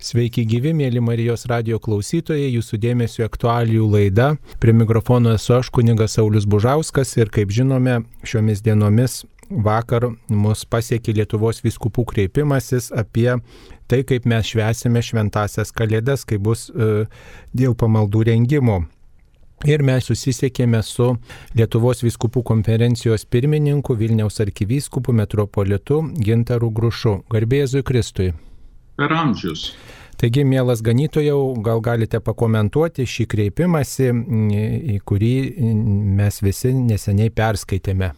Sveiki gyvi, mėly Marijos radio klausytojai, jūsų dėmesio aktualijų laida. Prie mikrofono esu aš, kuningas Saulis Bužauskas ir kaip žinome, šiomis dienomis vakar mus pasiekė Lietuvos viskupų kreipimasis apie tai, kaip mes švesime šventasias kalėdas, kai bus e, dėl pamaldų rengimo. Ir mes susisiekėme su Lietuvos viskupų konferencijos pirmininku Vilniaus arkivyskupu metropolitu Gintaru Grušu. Garbėzui Kristui per amžius. Taigi, mielas ganytojau, gal galite pakomentuoti šį kreipimąsi, į kurį mes visi neseniai perskaitėme.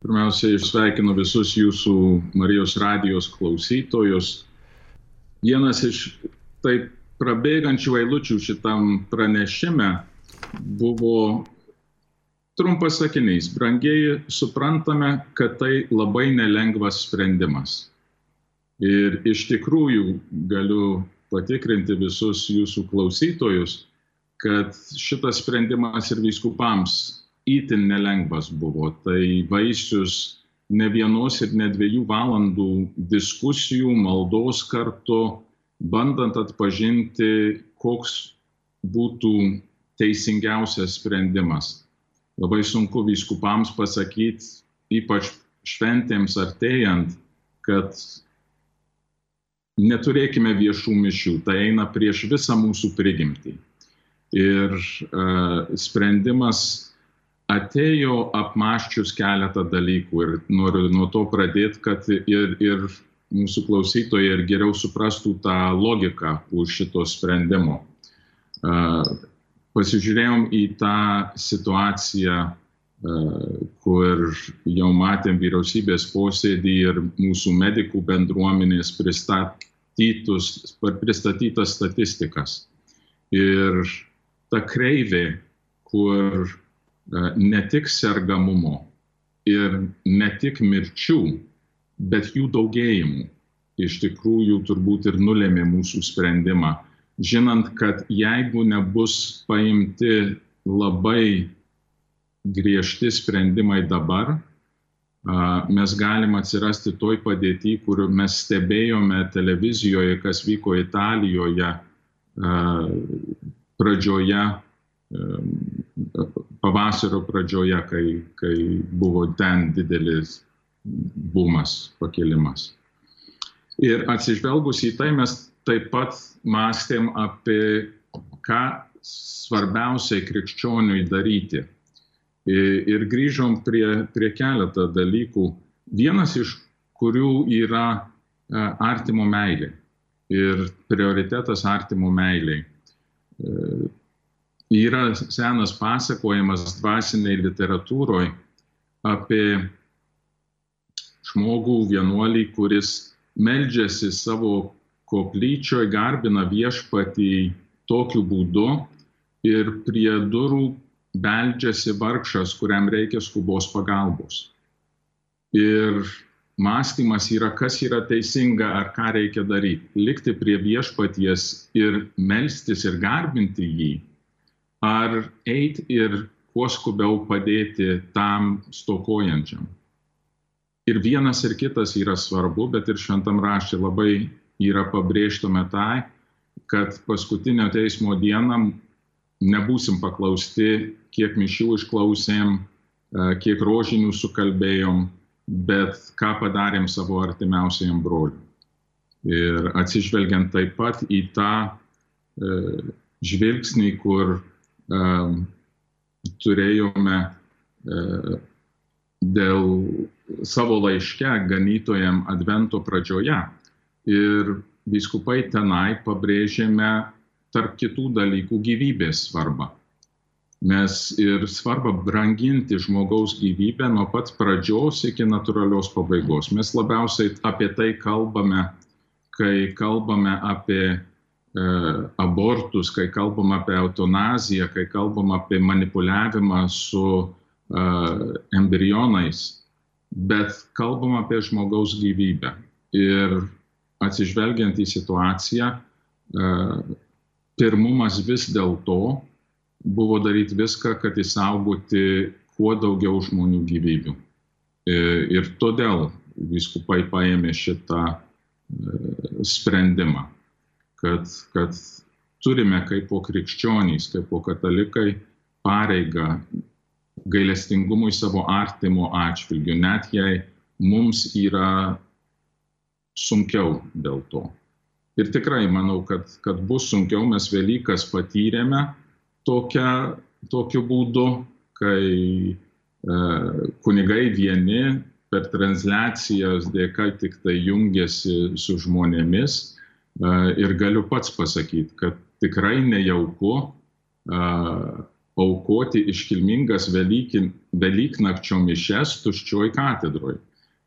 Pirmiausia, sveikinu visus jūsų Marijos radijos klausytojus. Vienas iš taip prabėgančių eilučių šitam pranešime buvo trumpas sakinys. Brangiai suprantame, kad tai labai nelengvas sprendimas. Ir iš tikrųjų galiu patikrinti visus jūsų klausytojus, kad šitas sprendimas ir vyskupams įtin nelengvas buvo. Tai vaisius ne vienos ir ne dviejų valandų diskusijų, maldos kartu, bandant atpažinti, koks būtų teisingiausias sprendimas. Labai sunku vyskupams pasakyti, ypač šventėms artėjant, kad neturėkime viešų mišių, tai eina prieš visą mūsų prigimtį. Ir uh, sprendimas atėjo apmaščius keletą dalykų ir noriu nuo to pradėti, kad ir, ir mūsų klausytojai ir geriau suprastų tą logiką už šito sprendimo. Uh, pasižiūrėjom į tą situaciją, uh, kur jau matėm vyriausybės posėdį ir mūsų medikų bendruomenės pristatymą pristatytas statistikas. Ir ta kreivė, kur e, ne tik sergamumo ir ne tik mirčių, bet jų daugėjimų iš tikrųjų turbūt ir nulėmė mūsų sprendimą, žinant, kad jeigu nebus paimti labai griežti sprendimai dabar, mes galim atsirasti toj padėti, kur mes stebėjome televizijoje, kas vyko Italijoje pradžioje, pavasario pradžioje, kai, kai buvo ten didelis bumas, pakelimas. Ir atsižvelgus į tai mes taip pat mąstėm apie ką svarbiausiai krikščioniui daryti Ir grįžom prie, prie keletą dalykų. Vienas iš kurių yra e, artimo meilė ir prioritetas artimo meiliai. E, yra senas pasakojimas dvasiniai literatūroje apie žmogų vienuolį, kuris meldžiasi savo koplyčioje, garbina viešpatį tokiu būdu ir prie durų beldžiasi vargšas, kuriam reikia skubos pagalbos. Ir mąstymas yra, kas yra teisinga ar ką reikia daryti. Likti prie viešpaties ir melstis ir garbinti jį, ar eiti ir kuo skubiau padėti tam stokojančiam. Ir vienas ir kitas yra svarbu, bet ir šventam raštė labai yra pabrėžtame tai, kad paskutinio teismo dieną nebūsim paklausti, kiek mišių išklausėm, e, kiek rožinių sukalbėjom, bet ką padarėm savo artimiausiam broliui. Ir atsižvelgiant taip pat į tą e, žvilgsnį, kur e, turėjome e, dėl savo laiške ganytojam Advento pradžioje. Ir viskupai tenai pabrėžėme tarp kitų dalykų gyvybės svarbą. Mes ir svarba branginti žmogaus gyvybę nuo pat pradžios iki natūralios pabaigos. Mes labiausiai apie tai kalbame, kai kalbame apie e, abortus, kai kalbam apie eutanaziją, kai kalbam apie manipuliavimą su e, embrionais, bet kalbam apie žmogaus gyvybę. Ir atsižvelgiant į situaciją, e, pirmumas vis dėlto buvo daryti viską, kad įsaugoti kuo daugiau žmonių gyvybių. E, ir todėl viskupai paėmė šitą e, sprendimą. kad, kad turime kaip po krikščionys, kaip po katalikai pareigą gailestingumui savo artimo atžvilgiu, net jei mums yra sunkiau dėl to. Ir tikrai manau, kad, kad bus sunkiau, mes Velykas patyrėme tokia, tokiu būdu, kai e, kunigai vieni per transliacijas dėka tik tai jungiasi su žmonėmis. E, ir galiu pats pasakyti, kad tikrai nejauku e, aukoti iškilmingas Velyknakčio mišes tuščioj katedroj.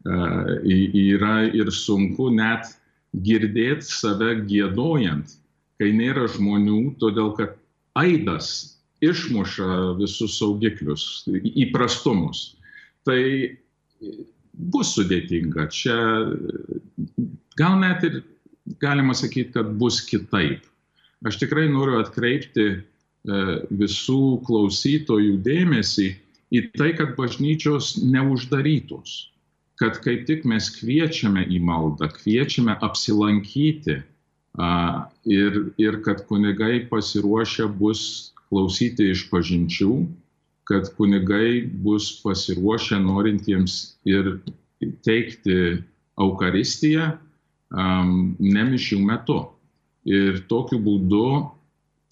Yra ir sunku net girdėti save gėdojant, kai nėra žmonių, todėl kad aidas išmuša visus saugiklius, įprastumus. Tai bus sudėtinga. Čia gal net ir galima sakyti, kad bus kitaip. Aš tikrai noriu atkreipti E, visų klausytojų dėmesį į tai, kad bažnyčios neuždarytos, kad kaip tik mes kviečiame į maldą, kviečiame apsilankyti ir, ir kad kunigai pasiruošę bus klausyti iš pažinčių, kad kunigai bus pasiruošę norintiems ir teikti Eucharistiją um, nemišių metu. Ir tokiu būdu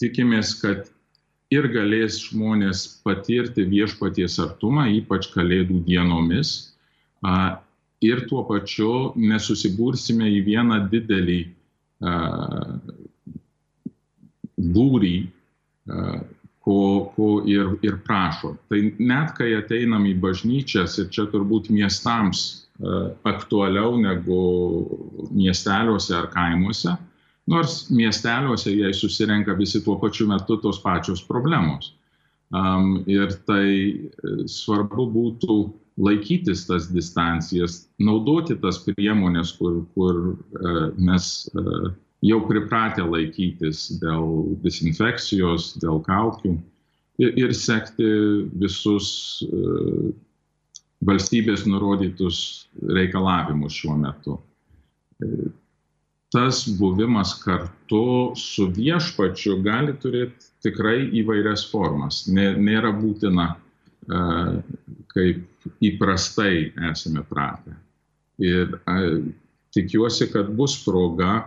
tikimės, kad ir galės žmonės patirti viešpaties artumą, ypač kalėdų dienomis, ir tuo pačiu nesusibursime į vieną didelį būrį, ko, ko ir, ir prašo. Tai net kai ateinam į bažnyčias, ir čia turbūt miestams aktualiau negu miesteliuose ar kaimuose, Nors miesteliuose jie susirenka visi tuo pačiu metu tos pačios problemos. Um, ir tai e, svarbu būtų laikytis tas distancijas, naudoti tas priemonės, kur, kur uh, mes uh, jau pripratę laikytis dėl dezinfekcijos, dėl kaukių ir, ir sekti visus uh, valstybės nurodytus reikalavimus šiuo metu tas buvimas kartu su viešpačiu gali turėti tikrai įvairias formas. Nėra būtina, kaip įprastai esame pratę. Ir tikiuosi, kad bus proga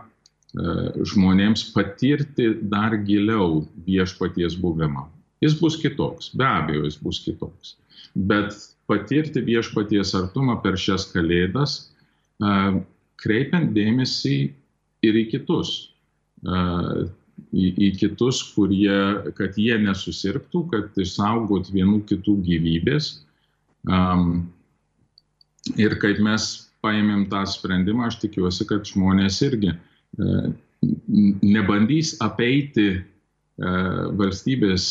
žmonėms patirti dar giliau viešpaties buvimą. Jis bus kitoks, be abejo, jis bus kitoks. Bet patirti viešpaties artumą per šias kalėdas, kreipiant dėmesį ir į kitus. Į, į kitus, kurie, kad jie nesusirgtų, kad išsaugot vienų kitų gyvybės. Um, ir kaip mes paėmėm tą sprendimą, aš tikiuosi, kad žmonės irgi uh, nebandys apeiti uh, valstybės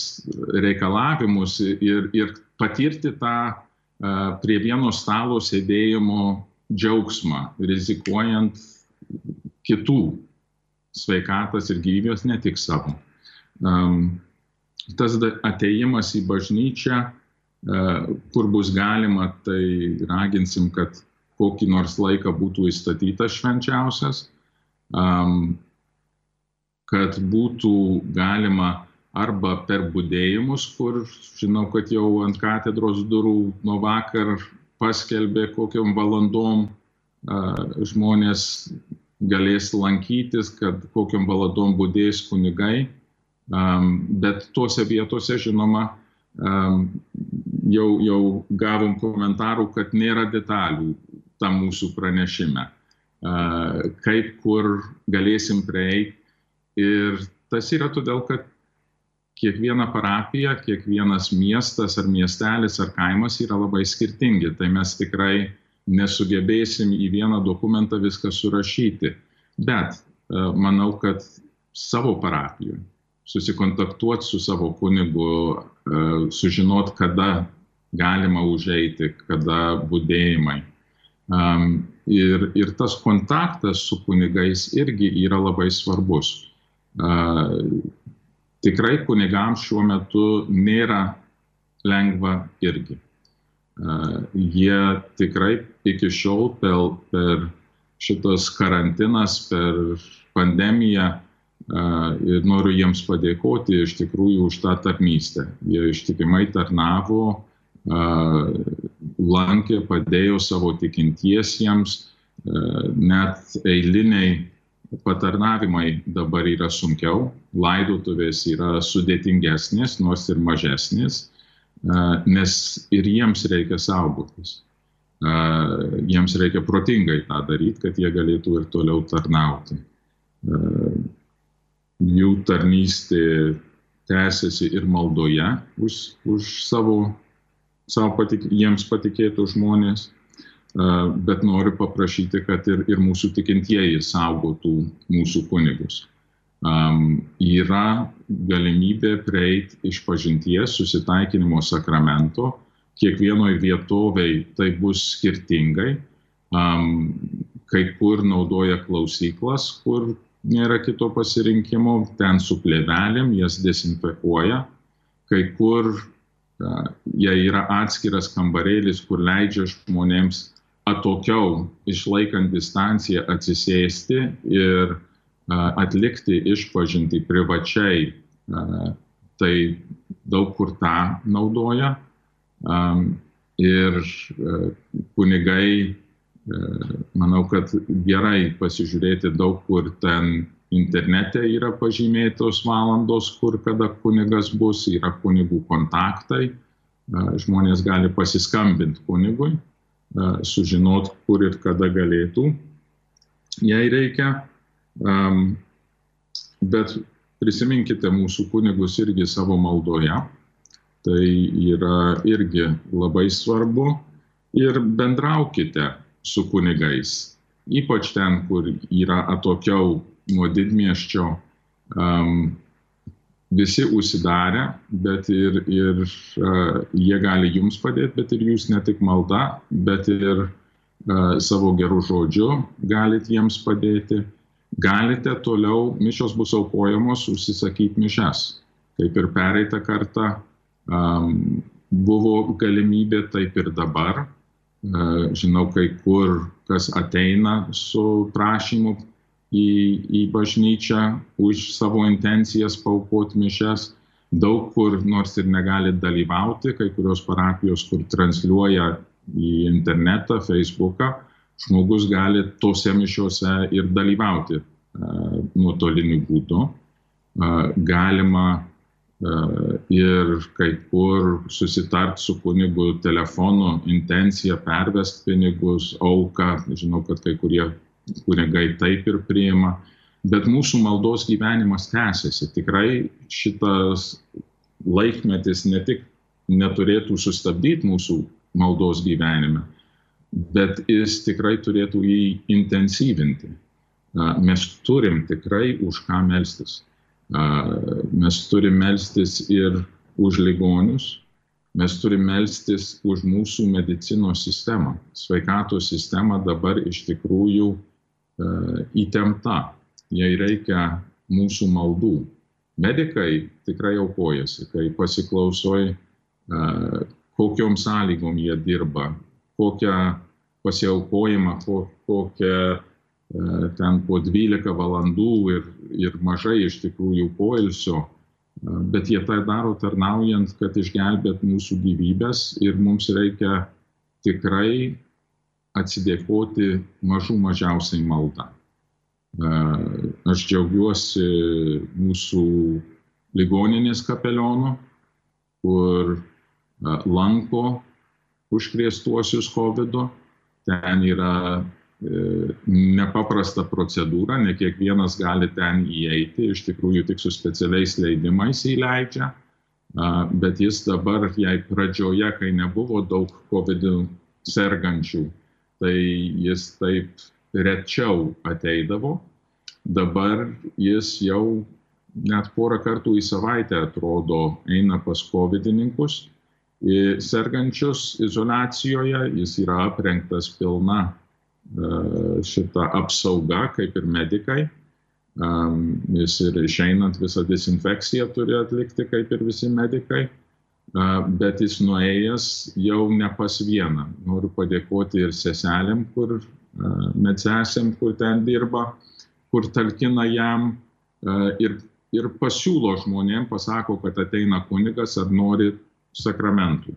reikalavimus ir, ir patirti tą uh, prie vieno stalo sėdėjimo džiaugsmą, rizikuojant kitų sveikatas ir gyvybės, ne tik savo. Um, tas ateimas į bažnyčią, uh, kur bus galima, tai raginsim, kad kokį nors laiką būtų įstatytas švenčiausias, um, kad būtų galima arba per būdėjimus, kur žinau, kad jau ant katedros durų nuo vakar paskelbė kokiam valandom uh, žmonės galės lankytis, kad kokiam valandom būdės kunigai. Bet tuose vietose, žinoma, jau, jau gavom komentarų, kad nėra detalių tam mūsų pranešime, kaip kur galėsim prieiti. Ir tas yra todėl, kad kiekviena parapija, kiekvienas miestas ar miestelis ar kaimas yra labai skirtingi. Tai mes tikrai nesugebėsim į vieną dokumentą viską surašyti. Bet e, manau, kad savo parapijoje susikontaktuoti su savo kunigu, e, sužinot, kada galima užeiti, kada būdėjimai. Ir, ir tas kontaktas su kunigais irgi yra labai svarbus. E, tikrai kunigams šiuo metu nėra lengva irgi jie tikrai iki šiol per, per šitas karantinas, per pandemiją ir noriu jiems padėkoti iš tikrųjų už tą tarnystę. Jie ištikimai tarnavo, lankė, padėjo savo tikintiesiems, net eiliniai patarnavimai dabar yra sunkiau, laidotuvės yra sudėtingesnės, nors ir mažesnės, nes ir jiems reikia saugotis. Jiems reikia protingai tą daryti, kad jie galėtų ir toliau tarnauti. Jų tarnystė tęsiasi ir maldoje už, už savo, savo patik, jiems patikėtų žmonės bet noriu paprašyti, kad ir, ir mūsų tikintieji saugotų mūsų kunigus. Um, yra galimybė prieiti iš pažinties susitaikinimo sakramento. Kiekvienoje vietovėje tai bus skirtingai. Um, kai kur naudoja klausyklas, kur nėra kito pasirinkimo, ten su plėvelėm jas dezinfekuoja. Kai kur uh, jie yra atskiras kambarėlis, kur leidžia žmonėms atokiau, išlaikant distanciją, atsisėsti ir atlikti išpažinti privačiai, tai daug kur tą naudoja. Ir kunigai, manau, kad gerai pasižiūrėti daug kur ten internete yra pažymėtos valandos, kur kada kunigas bus, yra kunigų kontaktai, žmonės gali pasiskambinti kunigui sužinot, kur ir kada galėtų, jei reikia. Bet prisiminkite mūsų kunigus irgi savo maldoje. Tai yra irgi labai svarbu. Ir bendraukite su kunigais. Ypač ten, kur yra atokiau nuo didmieščio. Um, visi užsidarę, bet ir, ir uh, jie gali jums padėti, bet ir jūs ne tik malda, bet ir uh, savo gerų žodžių galite jiems padėti. Galite toliau, mišios bus aukojamos, užsisakyti mišes. Kaip ir pereitą kartą um, buvo galimybė, taip ir dabar. Uh, žinau, kai kur kas ateina su prašymu į, į bažnyčią už savo intencijas paukoti mišes. Daug kur, nors ir negali dalyvauti, kai kurios parapijos, kur transliuoja į internetą, Facebooką, žmogus gali tose mišiuose ir dalyvauti uh, nuotoliniu būdu. Uh, galima uh, ir kai kur susitart su kunigu telefonu, intencija pervest pinigus, auką. Žinau, kad kai kurie kunigai taip ir priima, bet mūsų maldos gyvenimas tęsiasi. Tikrai šitas laikmetis ne tik neturėtų sustabdyti mūsų maldos gyvenime, bet jis tikrai turėtų jį intensyvinti. Mes turim tikrai už ką melstis. Mes turim melstis ir už ligonius, mes turim melstis už mūsų medicinos sistemą. Sveikatos sistema dabar iš tikrųjų E, įtempta, jai reikia mūsų maldų. Medikai tikrai aukojasi, kai pasiklausoj, e, kokiom sąlygom jie dirba, kokią pasiaukojimą, ko, kokią e, ten po 12 valandų ir, ir mažai iš tikrųjų poilsio, e, bet jie tai daro tarnaujant, kad išgelbėt mūsų gyvybės ir mums reikia tikrai atsidėkoti mažų mažiausiai maldą. E, aš džiaugiuosi mūsų ligoninės kapelionu, kur lanko užkrėstuosius COVID-19 Ten yra e, nepaprasta procedūra, ne kiekvienas gali ten įeiti, iš tikrųjų tik su specialiais leidimais įleidžia, bet jis dabar, jei pradžioje, kai nebuvo daug COVID sergančių, tai jis taip rečiau ateidavo. Dabar jis jau net porą kartų į savaitę atrodo eina pas covidininkus, sergančius izolacijoje, jis yra aprengtas pilna e, šitą apsaugą, kaip ir medikai. Jis ir išeinant visą dezinfekciją turi atlikti, kaip ir visi medikai bet jis nuėjęs jau ne pas vieną. Noriu padėkoti ir seselėm, kur medsesėm, kur ten dirba, kur talkina jam, ir, ir pasiūlo žmonėm, pasako, kad ateina kunigas ar nori sakramentų.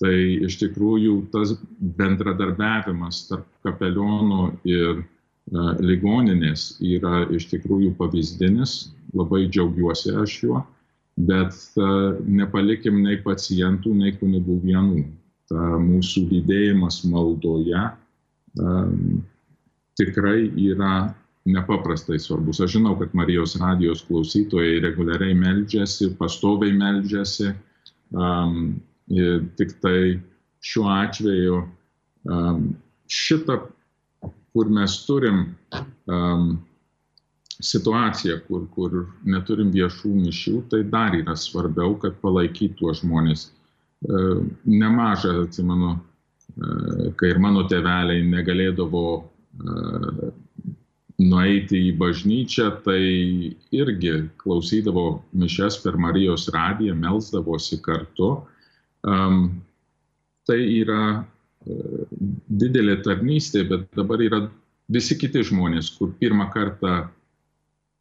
Tai iš tikrųjų tas bendradarbiavimas tarp kapelionų ir ligoninės yra iš tikrųjų pavyzdinis, labai džiaugiuosi aš juo, bet nepalikim nei pacientų, nei kunigų vienų. Ta mūsų lydėjimas maldoje um, tikrai yra nepaprastai svarbus. Aš žinau, kad Marijos radijos klausytojai reguliariai meldžiasi, pastoviai meldžiasi. Um, tik tai šiuo atveju um, šitą, kur mes turim um, situaciją, kur, kur neturim viešų mišių, tai dar yra svarbiau, kad palaikytų tuos žmonės. Uh, nemaža, atsimenu, uh, kai ir mano tėveliai negalėdavo uh, nueiti į bažnyčią, tai irgi klausydavo mišes per Marijos radiją, melsdavosi kartu Um, tai yra uh, didelė tarnystė, bet dabar yra visi kiti žmonės, kur pirmą kartą,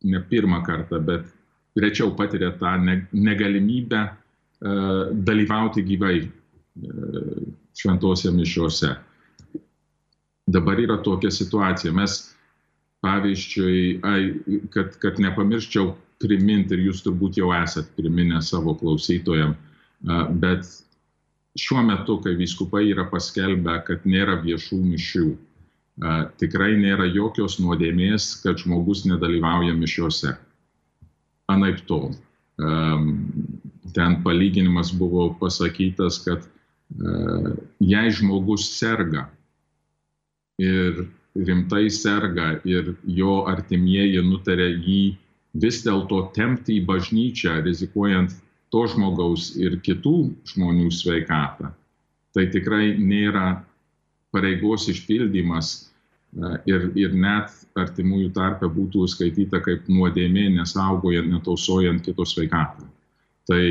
ne pirmą kartą, bet rečiau patiria tą negalimybę uh, dalyvauti gyvai uh, šventose mišiuose. Dabar yra tokia situacija. Mes, pavyzdžiui, ai, kad, kad nepamirščiau priminti, ir jūs turbūt jau esat priminę savo klausytojams, bet šiuo metu, kai vyskupai yra paskelbę, kad nėra viešų mišių, tikrai nėra jokios nuodėmės, kad žmogus nedalyvauja mišiuose. Anaip tol. Ten palyginimas buvo pasakytas, kad jei žmogus serga ir rimtai serga ir jo artimieji nutarė jį vis dėlto tempti į bažnyčią, rizikuojant to žmogaus ir kitų žmonių sveikatą. Tai tikrai nėra pareigos išpildymas e, ir, ir net artimųjų tarpe būtų skaityta kaip nuodėmė, nesaugojant, netausojant kito sveikatą. Tai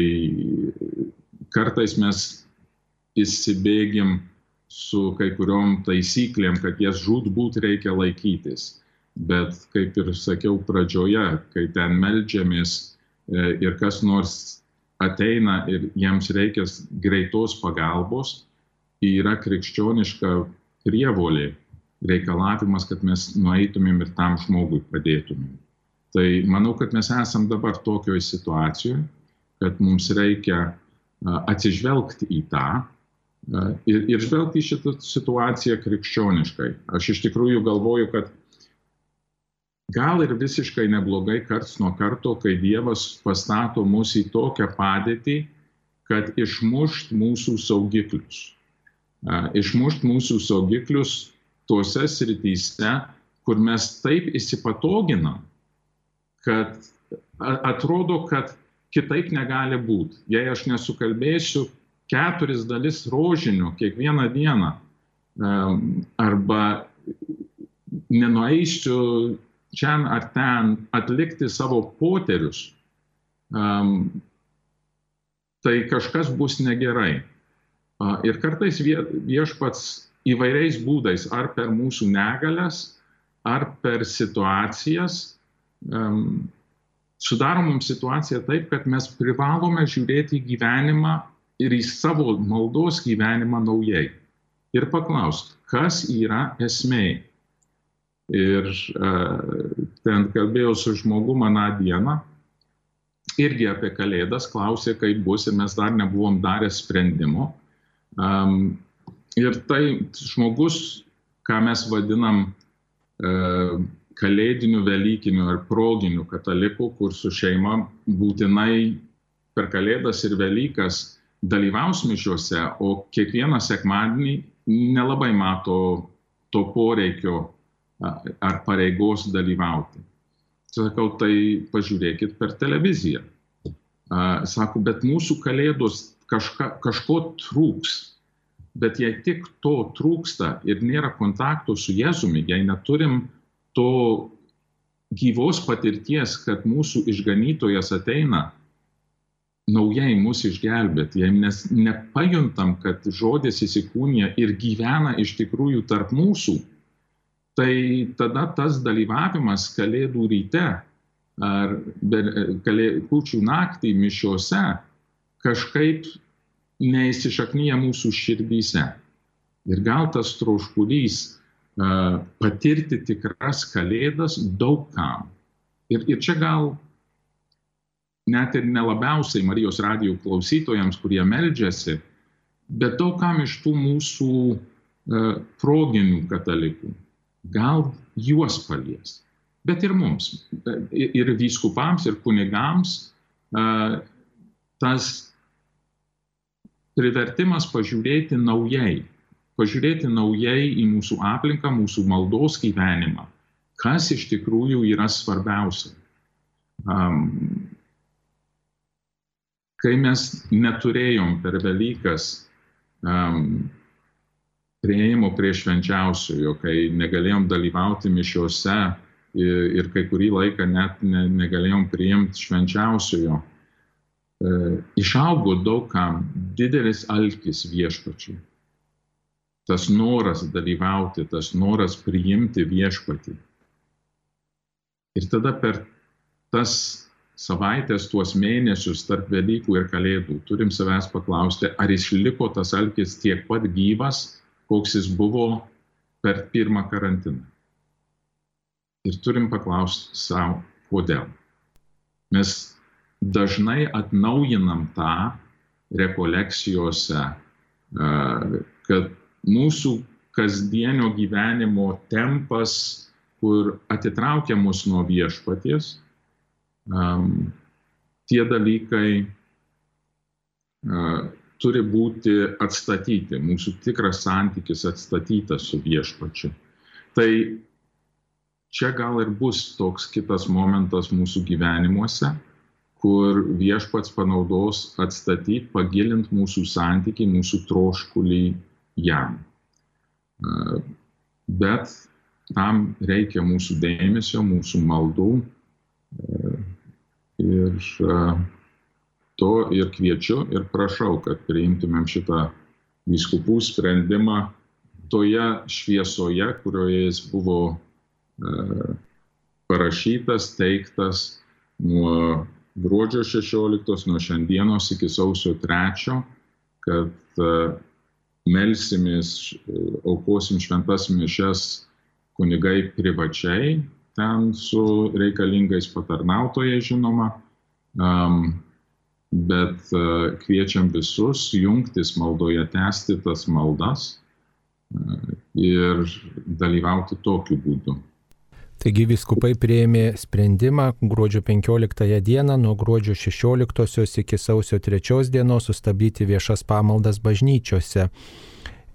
kartais mes įsibėgim su kai kuriuom taisyklėm, kad jas žudbūt reikia laikytis. Bet kaip ir sakiau pradžioje, kai ten melžiamės e, ir kas nors ateina ir jiems reikia greitos pagalbos, yra krikščioniška prievolė, reikalavimas, kad mes nueitumėm ir tam žmogui padėtumėm. Tai manau, kad mes esam dabar tokioje situacijoje, kad mums reikia atsižvelgti į tą ir, ir žvelgti į šitą situaciją krikščioniškai. Aš iš tikrųjų galvoju, kad gal ir visiškai neblogai karts nuo karto, kai Dievas pastato mus į tokią padėtį, kad išmušt mūsų saugiklius. Išmušt mūsų saugiklius tose srityse, kur mes taip įsipatoginam, kad atrodo, kad kitaip negali būti. Jei aš nesukalbėsiu keturis dalis rožinių kiekvieną dieną arba nenueisiu čia ar ten atlikti savo poterius, tai kažkas bus negerai. Ir kartais viešpats įvairiais būdais, ar per mūsų negalės, ar per situacijas, sudaro mums situaciją taip, kad mes privalome žiūrėti į gyvenimą ir į savo maldos gyvenimą naujai. Ir paklausti, kas yra esmė Ir uh, ten kalbėjau su žmogu maną dieną, irgi apie Kalėdas, klausė, kaip bus ir mes dar nebuvom darę sprendimo. Um, ir tai žmogus, ką mes vadinam uh, kalėdiniu, velykiniu ar proginiu kataliku, kur su šeima būtinai per Kalėdas ir Velykas dalyvaus mišiuose, o kiekvieną sekmadienį nelabai mato to poreikio ar pareigos dalyvauti. Sakau, tai pažiūrėkit per televiziją. Sako, bet mūsų kalėdos kažka, kažko trūks. Bet jei tik to trūksta ir nėra kontakto su Jėzumi, jei neturim to gyvos patirties, kad mūsų išganytojas ateina naujai mus išgelbėti, jei mes nepajuntam, kad žodis įsikūnija ir gyvena iš tikrųjų tarp mūsų, tai tada tas dalyvavimas Kalėdų ryte ar kūčių naktį mišiuose kažkaip neįsišaknyja mūsų širdyse. Ir gal tas troškulys patirti tikras kalėdas daugam. Ir, ir čia gal net ir nelabiausiai Marijos radijų klausytojams, kurie meldžiasi, bet daugam iš tų mūsų uh, proginių katalikų. Gal juos palies. Bet ir mums, ir vyskupams, ir kunigams uh, tas privertimas pažiūrėti naujai, pažiūrėti naujai į mūsų aplinką, mūsų maldos gyvenimą, kas iš tikrųjų yra svarbiausia. Um, kai mes neturėjom per Velykas um, prieimo prie švenčiausiojo, kai negalėjom dalyvauti mišiuose ir, ir kai kurį laiką net ne, negalėjom priimti švenčiausiojo, E, išaugo daugam didelis alkis viešpačiui. Tas noras dalyvauti, tas noras priimti viešpatį. Ir tada per tas savaitės, tuos mėnesius tarp Velykų ir Kalėdų turim savęs paklausti, ar išliko tas alkis tiek pat gyvas, koks jis buvo per pirmą karantiną. Ir turim paklausti savo, kodėl. Mes dažnai atnaujinam tą rekolekcijose, kad mūsų kasdienio gyvenimo tempas, kur atitraukia mus nuo viešpaties, tie dalykai turi būti atstatyti, mūsų tikras santykis atstatytas su viešpačiu. Tai čia gal ir bus toks kitas momentas mūsų gyvenimuose, kur viešpats panaudos atstatyti, pagilinti mūsų santyki, mūsų troškulį jam. Bet tam reikia mūsų dėmesio, mūsų maldų. Ir to ir kviečiu ir prašau, kad priimtumėm šitą viskupų sprendimą toje šviesoje, kurioje jis buvo parašytas, teiktas nuo gruodžio 16 nuo šiandienos iki sausio 3, kad e, melsimės, e, aukosim šventas mišes kunigai privačiai, ten su reikalingais patarnautojai žinoma, bet uh, kviečiam visus jungtis maldoje, tęsti tas maldas uh, ir dalyvauti tokiu būdu. Taigi viskupai prieėmė sprendimą gruodžio 15 dieną nuo gruodžio 16 iki sausio 3 dienos sustabdyti viešas pamaldas bažnyčiose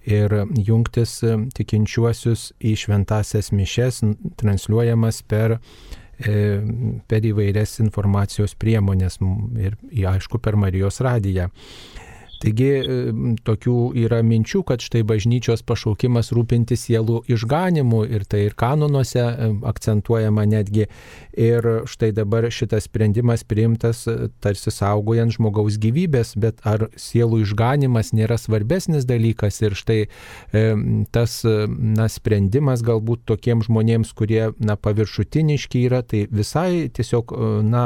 ir jungtis tikinčiuosius į šventasias mišes transliuojamas per, e, per įvairias informacijos priemonės ir aišku per Marijos radiją. Taigi tokių yra minčių, kad štai bažnyčios pašaukimas rūpinti sielų išganimu ir tai ir kanonuose akcentuojama netgi. Ir štai dabar šitas sprendimas priimtas e, tarsi saugojant žmogaus gyvybės, bet ar sielų išganimas nėra svarbesnis dalykas ir štai tas na, sprendimas galbūt tokiems žmonėms, kurie na, paviršutiniški yra, tai visai tiesiog e, na,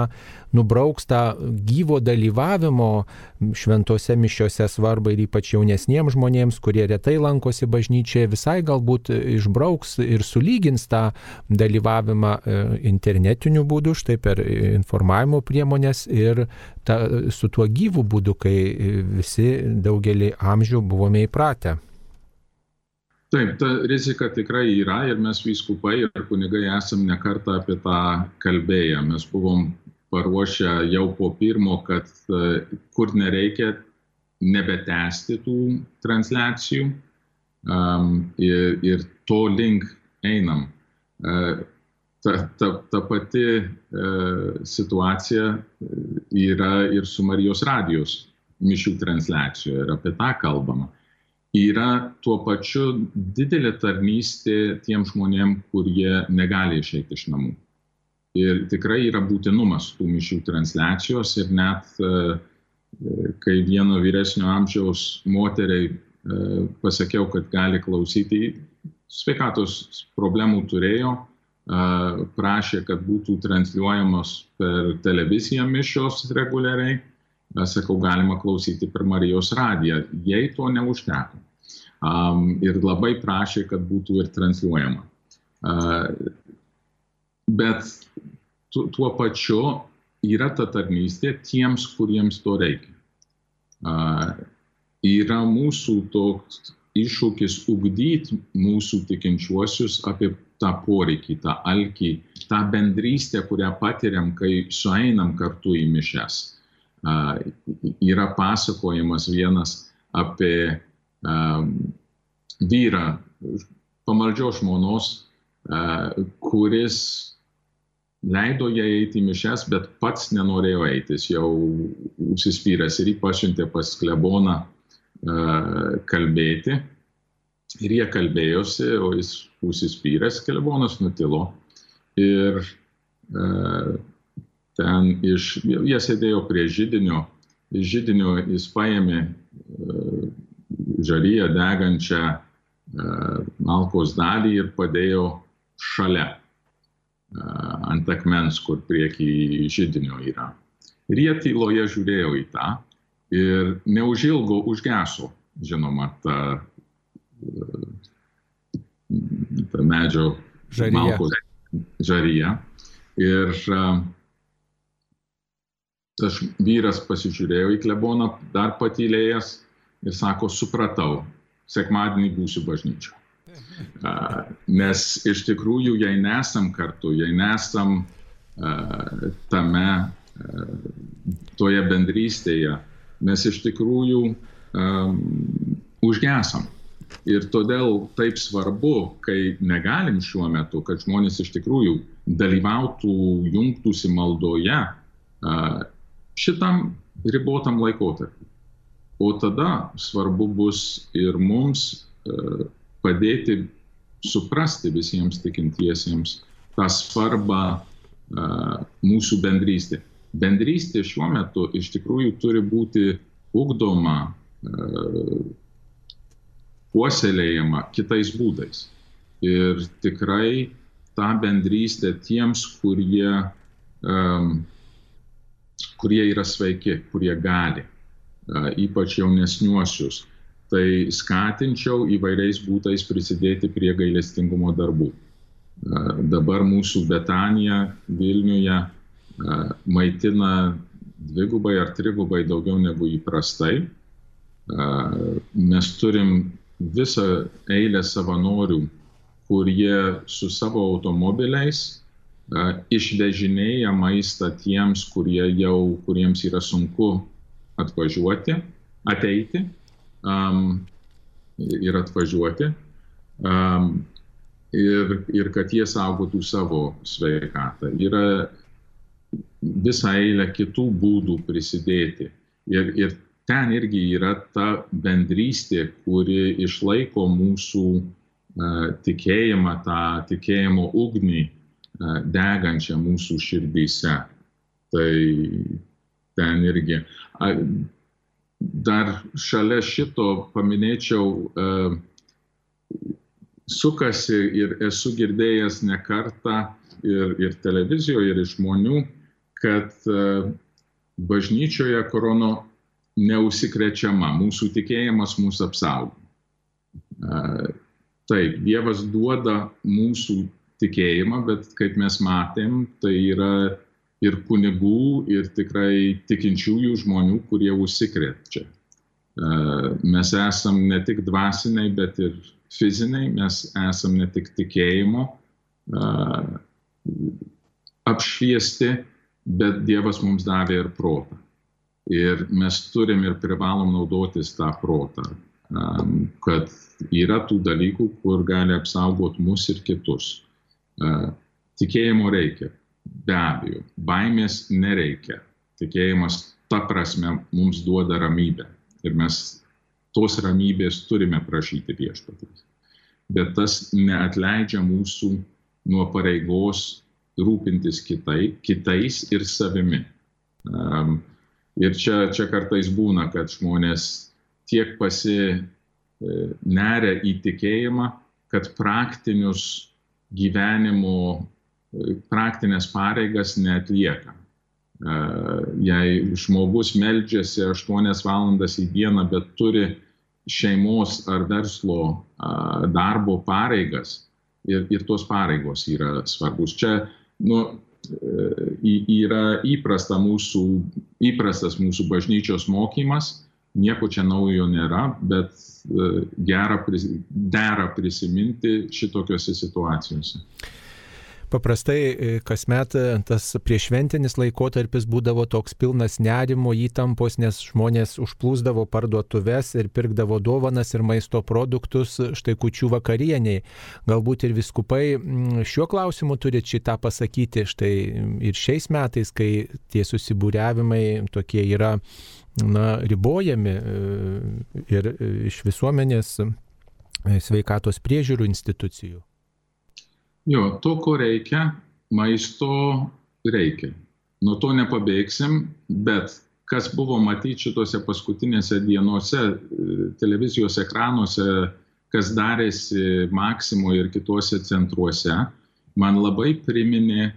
nubrauks tą gyvo dalyvavimo šventose mišiose svarbą ir ypač jaunesniems žmonėms, kurie retai lankosi bažnyčioje, visai galbūt išbrauks ir sulygins tą dalyvavimą e, internetiniu būdu, štai per informavimo priemonės ir ta, su tuo gyvu būdu, kai visi daugelį amžių buvome įpratę. Taip, ta rizika tikrai yra ir mes vyskupai ir kunigai esam nekartą apie tą kalbėję. Mes buvom paruošę jau po pirmo, kad e, kur nereikia nebetesti tų transliacijų um, ir, ir to link einam. Uh, ta, ta, ta pati uh, situacija yra ir su Marijos radijos mišių transliacijoje ir apie tą kalbama. Yra tuo pačiu didelė tarnystė tiem žmonėm, kurie negali išeiti iš namų. Ir tikrai yra būtinumas tų mišių transliacijos ir net e, kai vieno vyresnio amžiaus moteriai e, pasakiau, kad gali klausyti, sveikatos problemų turėjo, prašė, kad būtų transliuojamos per televiziją mišios reguliariai. Sakau, galima klausyti per Marijos radiją. Jei to neužteko. Ir labai prašė, kad būtų ir transliuojama. Bet tuo pačiu yra ta tarnystė tiems, kuriems to reikia. Yra mūsų toks iššūkis ugdyti mūsų tikinčiuosius apie tą poreikį, tą alkį, tą bendrystę, kurią patiriam, kai sueinam kartu į mišes. Uh, yra pasakojimas vienas apie uh, vyrą, pamaldžios žmonos, uh, kuris leido jai eiti į mišes, bet pats nenorėjo eiti, jis jau užsispyręs ir jį pasiuntė pas kleboną kalbėti. Ir jie kalbėjosi, o jis užsispyręs, klebonas nutilo. Ir e, ten iš, jie sėdėjo prie žydinio, iš žydinio jis paėmė e, žaryją degančią e, malkos dalį ir padėjo šalia e, ant akmens, kur prieki žydinio yra. Ir jie tyloje žiūrėjo į tą ir neužilgo užgeso, žinoma, ta ta medžio malkos žaryje. Ir tas vyras pasižiūrėjo į kleboną, dar patylėjęs ir sako, supratau, sekmadienį būsiu bažnyčio. Nes iš tikrųjų, jei nesam kartu, jei nesam tame, toje bendrystėje, mes iš tikrųjų um, užgesam. Ir todėl taip svarbu, kai negalim šiuo metu, kad žmonės iš tikrųjų dalyvautų, jungtųsi maldoje šitam ribotam laikotarpiu. O tada svarbu bus ir mums padėti suprasti visiems tikintiesiems tą svarbą mūsų bendrystė. Bendrystė šiuo metu iš tikrųjų turi būti ugdoma puoselėjama kitais būdais. Ir tikrai tą bendrystę tiems, kurie, um, kurie yra sveiki, kurie gali, uh, ypač jaunesniuosius, tai skatinčiau įvairiais būtais prisidėti prie gailestingumo darbų. Dabar mūsų Betanija Vilniuje maitina dvigubai ar trigubai daugiau negu įprastai. Mes turim visą eilę savanorių, kurie su savo automobiliais išvežinėja maistą tiems, kurie jau, kuriems yra sunku atvažiuoti, ateiti um, ir atvažiuoti. Um, ir, ir kad jie saugotų savo sveikatą. Yra visa eilė kitų būdų prisidėti. Ir, ir ten irgi yra ta bendrystė, kuri išlaiko mūsų uh, tikėjimą, tą tikėjimo ugnį uh, degančią mūsų širdyse. Tai ten irgi. Uh, dar šalia šito paminėčiau, uh, sukasi ir esu girdėjęs ne kartą ir, ir televizijoje, ir iš žmonių, kad uh, bažnyčioje korono neužsikrečiama, mūsų tikėjimas mūsų apsaugo. Taip, Dievas duoda mūsų tikėjimą, bet kaip mes matėm, tai yra ir kunigų, ir tikrai tikinčiųjų žmonių, kurie užsikrečia. Mes esam ne tik dvasiniai, bet ir fiziniai, mes esam ne tik tikėjimo apšviesti, bet Dievas mums davė ir protą. Ir mes turim ir privalom naudotis tą protą, kad yra tų dalykų, kur gali apsaugoti mus ir kitus. Tikėjimo reikia, be abejo, baimės nereikia. Tikėjimas ta prasme mums duoda ramybę ir mes tos ramybės turime prašyti viešpatys. Bet tas neatleidžia mūsų nuo pareigos rūpintis kitai, kitais ir savimi. Um, Ir čia, čia kartais būna, kad žmonės tiek pasineria e, į tikėjimą, kad praktinius gyvenimo praktinės pareigas netlieka. Jei žmogus meldžiasi 8 valandas į dieną, bet turi šeimos ar verslo darbo pareigas ir, ir tos pareigos yra svarbus. Čia nu, yra įprasta mūsų, įprastas mūsų bažnyčios mokymas, nieko čia naujo nėra, bet gera, dera prisiminti šitokiose situacijose. Paprastai e, kasmet e, tas priešventinis laikotarpis būdavo toks pilnas nerimo, įtampos, nes žmonės užplūsdavo parduotuves ir pirkdavo dovanas ir maisto produktus štai kučių vakarieniai. Galbūt ir viskupai šiuo klausimu turit šitą pasakyti štai ir šiais metais, kai tie susibūriavimai tokie yra na, ribojami e, ir iš visuomenės sveikatos priežiūrų institucijų. Jo, to, ko reikia, maisto reikia. Nuo to nepabėgsim, bet kas buvo matyti šitose paskutinėse dienose televizijos ekranuose, kas darėsi Maksimo ir kituose centruose, man labai priminė e,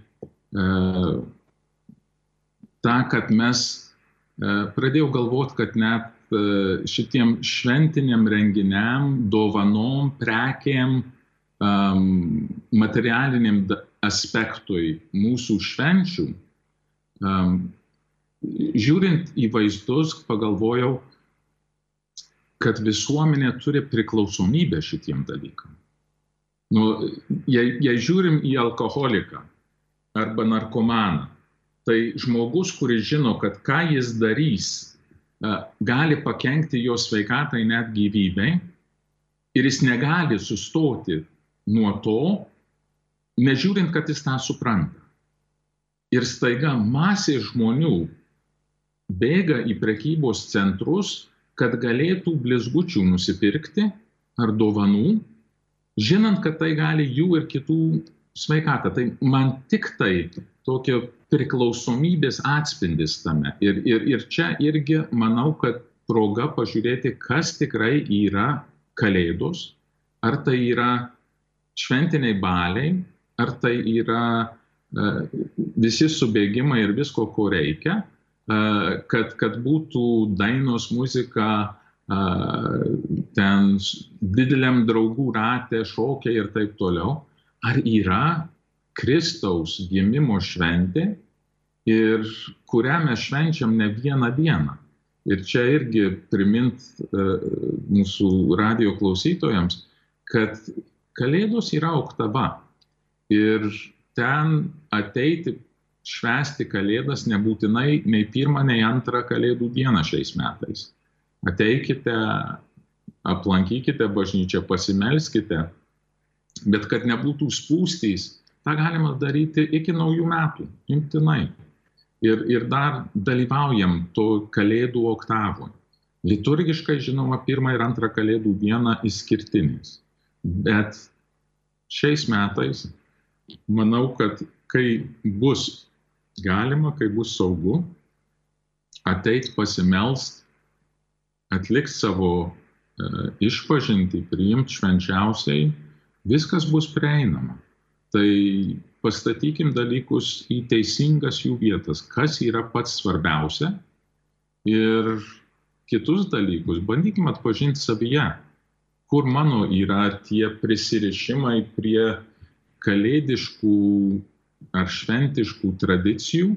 tą, kad mes e, pradėjau galvoti, kad net e, šitiem šventiniam renginiam, dovanom, prekėm, um, materialiniam aspektui mūsų švenčių, um, žiūrint į vaizdus, pagalvojau, kad visuomenė turi priklausomybę šitiem dalykam. Nu, jei, jei žiūrim į alkoholiką arba narkomaną, tai žmogus, kuris žino, kad ką jis darys, gali pakengti jo sveikatai net gyvybei ir jis negali sustoti nuo to, nežiūrint, kad jis tą supranta. Ir staiga masė žmonių bėga į prekybos centrus, kad galėtų blizgučių nusipirkti ar dovanų, žinant, kad tai gali jų ir kitų sveikatą. Tai man tik tai tokio priklausomybės atspindis tame. Ir, ir, ir čia irgi manau, kad proga pažiūrėti, kas tikrai yra kalėdos, ar tai yra šventiniai baliai, ar tai yra e, visi subėgimai ir visko, ko reikia, e, kad, kad būtų dainos muzika, e, ten dideliam draugų ratė, šokiai ir taip toliau. Ar yra Kristaus gimimo šventė ir kurią mes švenčiam ne vieną dieną. Ir čia irgi primint mūsų radio klausytojams, kad Kalėdos yra oktava ir ten ateiti švęsti Kalėdas nebūtinai nei pirmą, nei antrą Kalėdų dieną šiais metais. Ateikite, aplankykite bažnyčią, pasimelskite, bet kad nebūtų spūstys, tą galima daryti iki naujų metų, imtinai. Ir, ir dar dalyvaujam to Kalėdų oktavoje. Liturgiškai, žinoma, pirmą ir antrą Kalėdų dieną išskirtinis. Bet šiais metais manau, kad kai bus galima, kai bus saugu, ateit pasimelst, atlikti savo e, išpažinti, priimti švenčiausiai, viskas bus prieinama. Tai pastatykim dalykus į teisingas jų vietas, kas yra pats svarbiausia ir kitus dalykus bandykim atpažinti savyje kur mano yra tie prisirišimai prie kalėdiškų ar šventiškų tradicijų,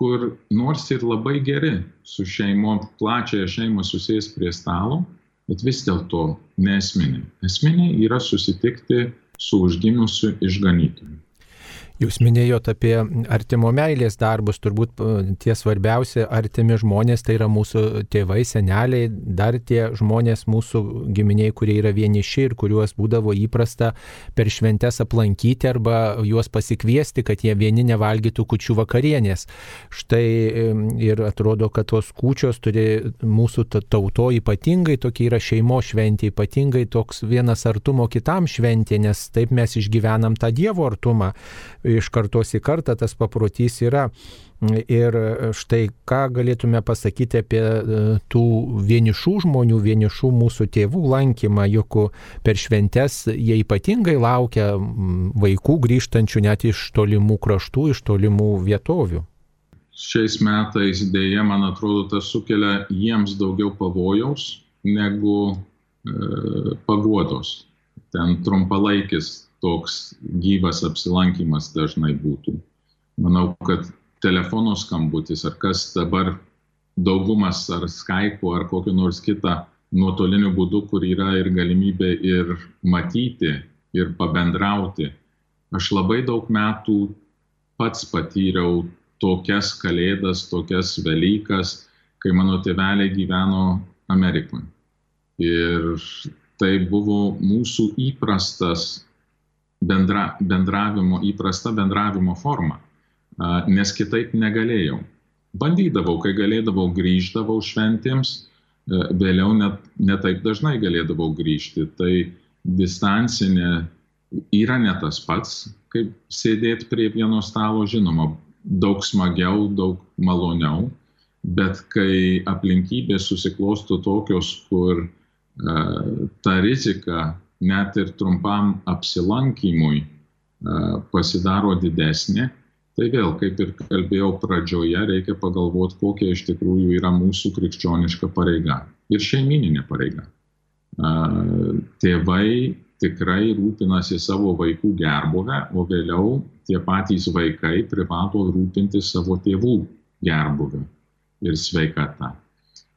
kur nors ir labai geri su šeimo, plačiaja šeima susės prie stalo, bet vis dėlto nesminiai. Esminiai yra susitikti su užgimusiu išganytoju. Jūs minėjote apie artimo meilės darbus, turbūt tie svarbiausi artimi žmonės tai yra mūsų tėvai, seneliai, dar tie žmonės mūsų giminiai, kurie yra vieniši ir kuriuos būdavo įprasta per šventes aplankyti arba juos pasikviesti, kad jie vieni nevalgytų kučių vakarienės. Štai ir atrodo, kad tos kučios turi mūsų tauto ypatingai tokia yra šeimo šventė, ypatingai toks vienas artumo kitam šventė, nes taip mes išgyvenam tą Dievo artumą iš kartos į kartą tas paprotys yra. Ir štai ką galėtume pasakyti apie e, tų vienišų žmonių, vienišų mūsų tėvų lankymą, juk per šventes jie ypatingai laukia vaikų grįžtančių net iš tolimų kraštų, iš tolimų vietovių. Šiais metais dėje, man atrodo, tas sukelia jiems daugiau pavojaus negu e, paguodos. Ten trumpalaikis toks gyvas apsilankimas dažnai būtų. Manau, kad telefono skambutis, ar kas dabar daugumas, ar Skype, ar kokiu nors kitą nuotoliniu būdu, kur yra ir galimybė ir matyti, ir pabendrauti. Aš labai daug metų pats patyriau tokias kalėdas, tokias Velykas, kai mano tėveliai gyveno Amerikoje. Ir tai buvo mūsų įprastas bendra, bendravimo, įprasta bendravimo forma nes kitaip negalėjau. Bandydavau, kai galėdavau, grįždavau šventėms, e, vėliau net netaip dažnai galėdavau grįžti. Tai distancinė yra ne tas pats, kaip sėdėti prie vieno stalo, žinoma, daug smagiau, daug maloniau, bet kai aplinkybės susiklosto tokios, kur uh, ta rizika net ir trumpam apsilankymui uh, pasidaro didesnė, Tai vėl, kaip ir kalbėjau pradžioje, reikia pagalvoti, kokia iš tikrųjų yra mūsų krikščioniška pareiga ir šeimininė pareiga. Tėvai tikrai rūpinasi savo vaikų gerbuvę, o vėliau tie patys vaikai privalo rūpinti savo tėvų gerbuvę ir sveikatą.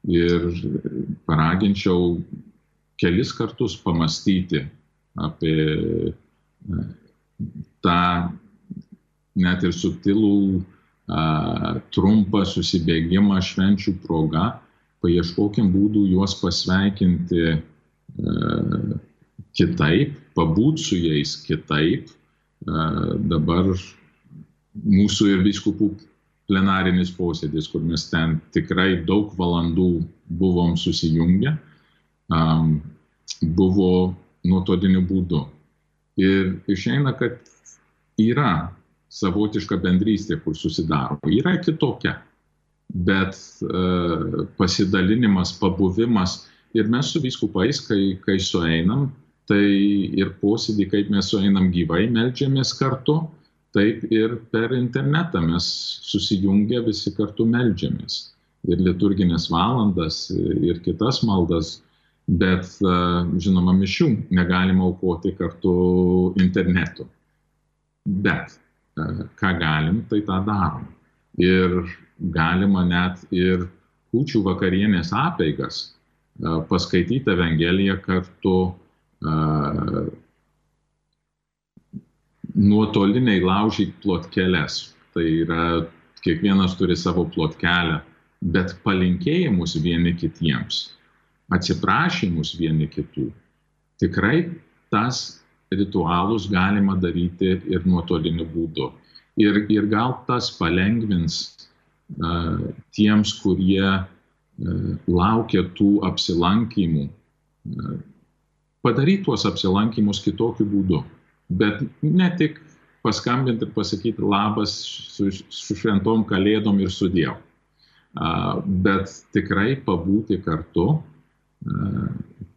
Ir paraginčiau kelis kartus pamastyti apie tą net ir subtilų, trumpą susibėgimą švenčių proga, paieškokim būdų juos pasveikinti kitaip, pabūt su jais kitaip. Dabar mūsų ir viskupų plenarinis posėdis, kur mes ten tikrai daug valandų buvom susijungę, buvo nuotoliniu būdu. Ir išeina, kad yra savotiška bendrystė, kur susidaro. Yra kitokia, bet e, pasidalinimas, pabuvimas ir mes su viskupais, kai, kai sueinam, tai ir posėdį, kaip mes sueinam gyvai, melžiamės kartu, taip ir per internetą mes susijungę visi kartu melžiamės. Ir liturginės valandas, ir kitas maldas, bet e, žinoma, mišių negalima aukoti kartu internetu. Bet ką galim, tai tą darom. Ir galima net ir kūčių vakarienės apeigas paskaityti Evangeliją kartu nuotoliniai laužyk plotkelės. Tai yra, kiekvienas turi savo plotkelę, bet palinkėjimus vieni kitiems, atsiprašymus vieni kitų. Tikrai tas ritualus galima daryti ir nuotoliniu būdu. Ir, ir gal tas palengvins uh, tiems, kurie uh, laukia tų apsilankymų, uh, padaryti tuos apsilankymus kitokiu būdu. Bet ne tik paskambinti ir pasakyti labas su, su šventom kalėdom ir su Dievu, bet tikrai pabūti kartu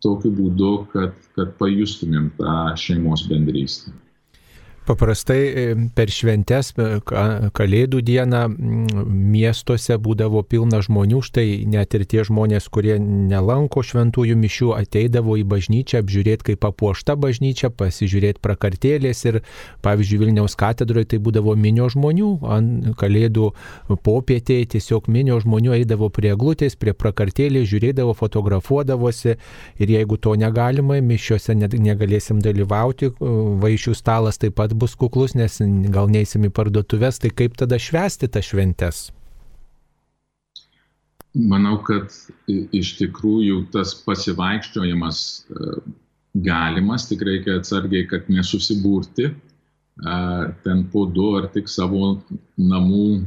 tokiu būdu, kad, kad pajustumėm tą šeimos bendrystę. Paprastai e, per šventes, kalėdų dieną miestuose būdavo pilna žmonių, štai net ir tie žmonės, kurie nelanko šventųjų mišių, ateidavo į bažnyčią apžiūrėti, kaip papuošta bažnyčia, pasižiūrėti prakartėlės ir, pavyzdžiui, Vilniaus katedroje tai būdavo minio žmonių, ant kalėdų popietėje tiesiog minio žmonių eidavo prie glutės, prie prakartėlės, žiūrėdavo, fotografuodavosi ir jeigu to negalima, mišiuose negalėsim dalyvauti, vaišių stalas taip pat bus kuklus, nes gal neįsim į parduotuvės, tai kaip tada švesti tas šventes? Manau, kad iš tikrųjų tas pasivaikščiojimas e, galimas, tik reikia atsargiai, kad nesusibūrti ten po du ar tik savo namų e,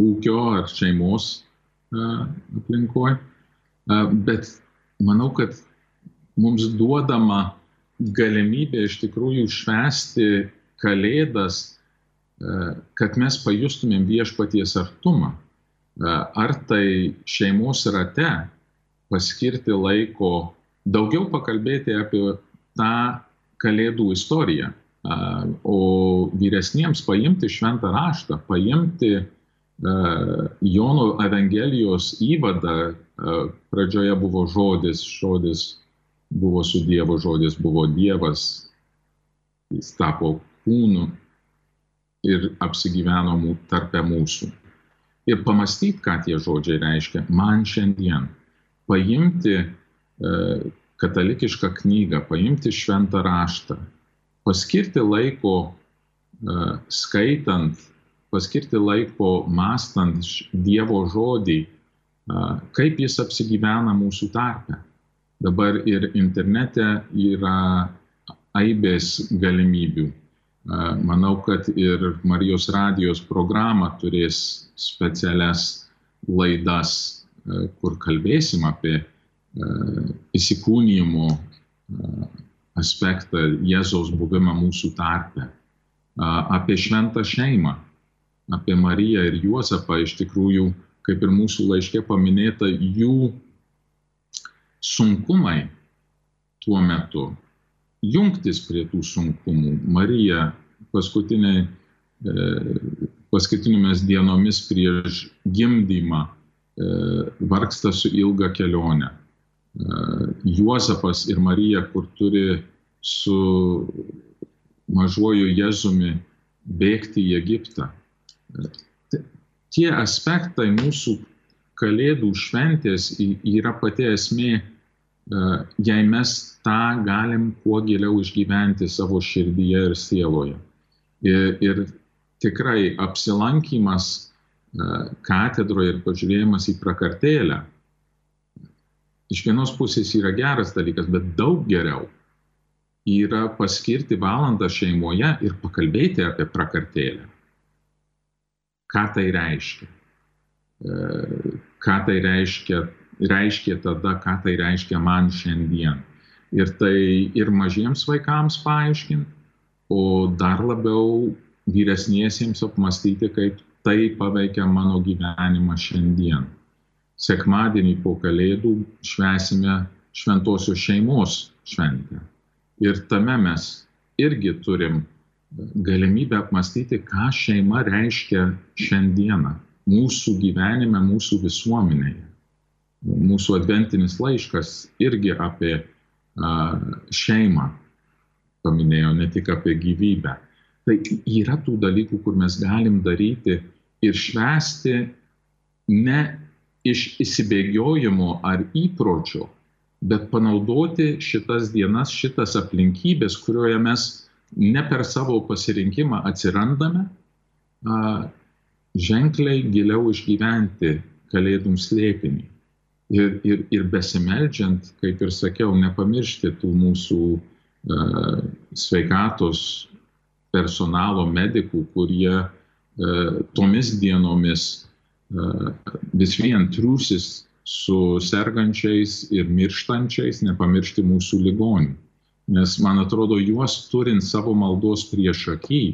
ūkio ar šeimos aplinkoje. Bet manau, kad mums duodama galimybė iš tikrųjų švęsti Kalėdas kad mes pajustumėm viešpaties artumą. Ar tai šeimos rate paskirti laiko, daugiau pakalbėti apie tą kalėdų istoriją, o vyresniems paimti šventą raštą, paimti Jono Evangelijos įvadą, pradžioje buvo žodis, žodis buvo su Dievu, žodis buvo Dievas, jis tapo kūnu ir apsigyveno tarpe mūsų. Ir pamastyti, ką tie žodžiai reiškia, man šiandien paimti e, katalikišką knygą, paimti šventą raštą, paskirti laiko e, skaitant, paskirti laiko mastant Dievo žodį, e, kaip jis apsigyvena mūsų tarpe. Dabar ir internete yra aibės galimybių. Manau, kad ir Marijos radijos programa turės specialias laidas, kur kalbėsim apie įsikūnymo aspektą, Jėzaus buvimą mūsų tarpe, apie šventą šeimą, apie Mariją ir Juozapą, iš tikrųjų, kaip ir mūsų laiškė paminėta, jų sunkumai tuo metu jungtis prie tų sunkumų. Marija paskutiniai, e, paskutinėmis dienomis prieš gimdymą e, vargsta su ilga kelionė. E, Juozapas ir Marija, kur turi su mažuoju Jėzumi bėgti į Egiptą. Tie aspektai mūsų kalėdų šventės yra pati esmė jei mes tą galim kuo giliau išgyventi savo širdyje ir sieloje. Ir, ir tikrai apsilankimas katedroje ir pažiūrėjimas į prakartėlę iš vienos pusės yra geras dalykas, bet daug geriau yra paskirti valandą šeimoje ir pakalbėti apie prakartėlę. Ką tai reiškia? Ką tai reiškia reiškia tada, ką tai reiškia man šiandien. Ir tai ir mažiems vaikams paaiškinti, o dar labiau vyresniesiems apmastyti, kaip tai paveikia mano gyvenimą šiandien. Sekmadienį po Kalėdų švesime šventosios šeimos šventę. Ir tame mes irgi turim galimybę apmastyti, ką šeima reiškia šiandieną mūsų gyvenime, mūsų visuomenėje mūsų adventinis laiškas irgi apie šeimą paminėjo, ne tik apie gyvybę. Tai yra tų dalykų, kur mes galim daryti ir švesti ne iš įsibėgiojimo ar įpročio, bet panaudoti šitas dienas, šitas aplinkybės, kurioje mes ne per savo pasirinkimą atsirandame, ženkliai giliau išgyventi kalėdų slėpinį ir, ir, ir besimeldžiant, kaip ir sakiau, nepamiršti tų mūsų uh, sveikatos personalo medikų, kurie uh, tomis dienomis uh, vis vien triūsis su sergančiais ir mirštančiais, nepamiršti mūsų ligonių. Nes man atrodo, juos turint savo maldos prieš akį,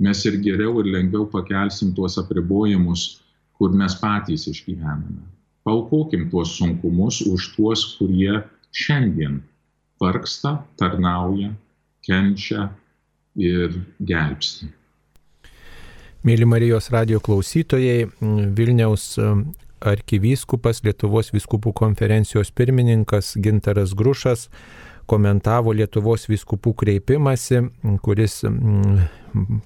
mes ir geriau ir lengviau pakelsim tuos apribojimus, kur mes patys išgyvename paukokim tuos sunkumus už tuos, kurie šiandien vargsta, tarnauja, kenčia ir gelbsti. Mėly Marijos radio klausytojai, Vilniaus arkivyskupas, Lietuvos vyskupų konferencijos pirmininkas Gintaras Grušas komentavo Lietuvos vyskupų kreipimąsi, kuris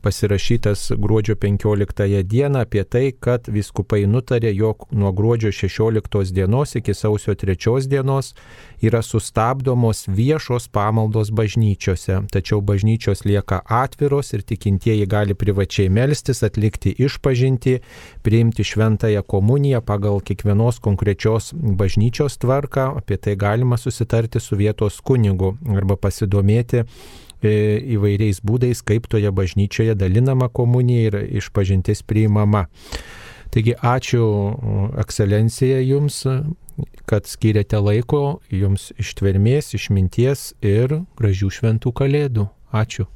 pasirašytas gruodžio 15 dieną apie tai, kad viskupai nutarė, jog nuo gruodžio 16 dienos iki sausio 3 dienos yra sustabdomos viešos pamaldos bažnyčiose, tačiau bažnyčios lieka atviros ir tikintieji gali privačiai melstis, atlikti išpažinti, priimti šventąją komuniją pagal kiekvienos konkrečios bažnyčios tvarką, apie tai galima susitarti su vietos kunigu arba pasidomėti įvairiais būdais, kaip toje bažnyčioje dalinama komunija ir išpažintis priimama. Taigi ačiū ekscelencija jums, kad skiriate laiko, jums ištvermės, išminties ir gražių šventų kalėdų. Ačiū.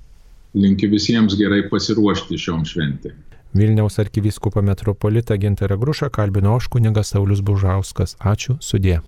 linkiu visiems gerai pasiruošti šiom šventėm. Vilniaus arkivyskupo metropolitą Gintarą Grušą kalbino aš kunigas Saulis Bužauskas. Ačiū, sudė.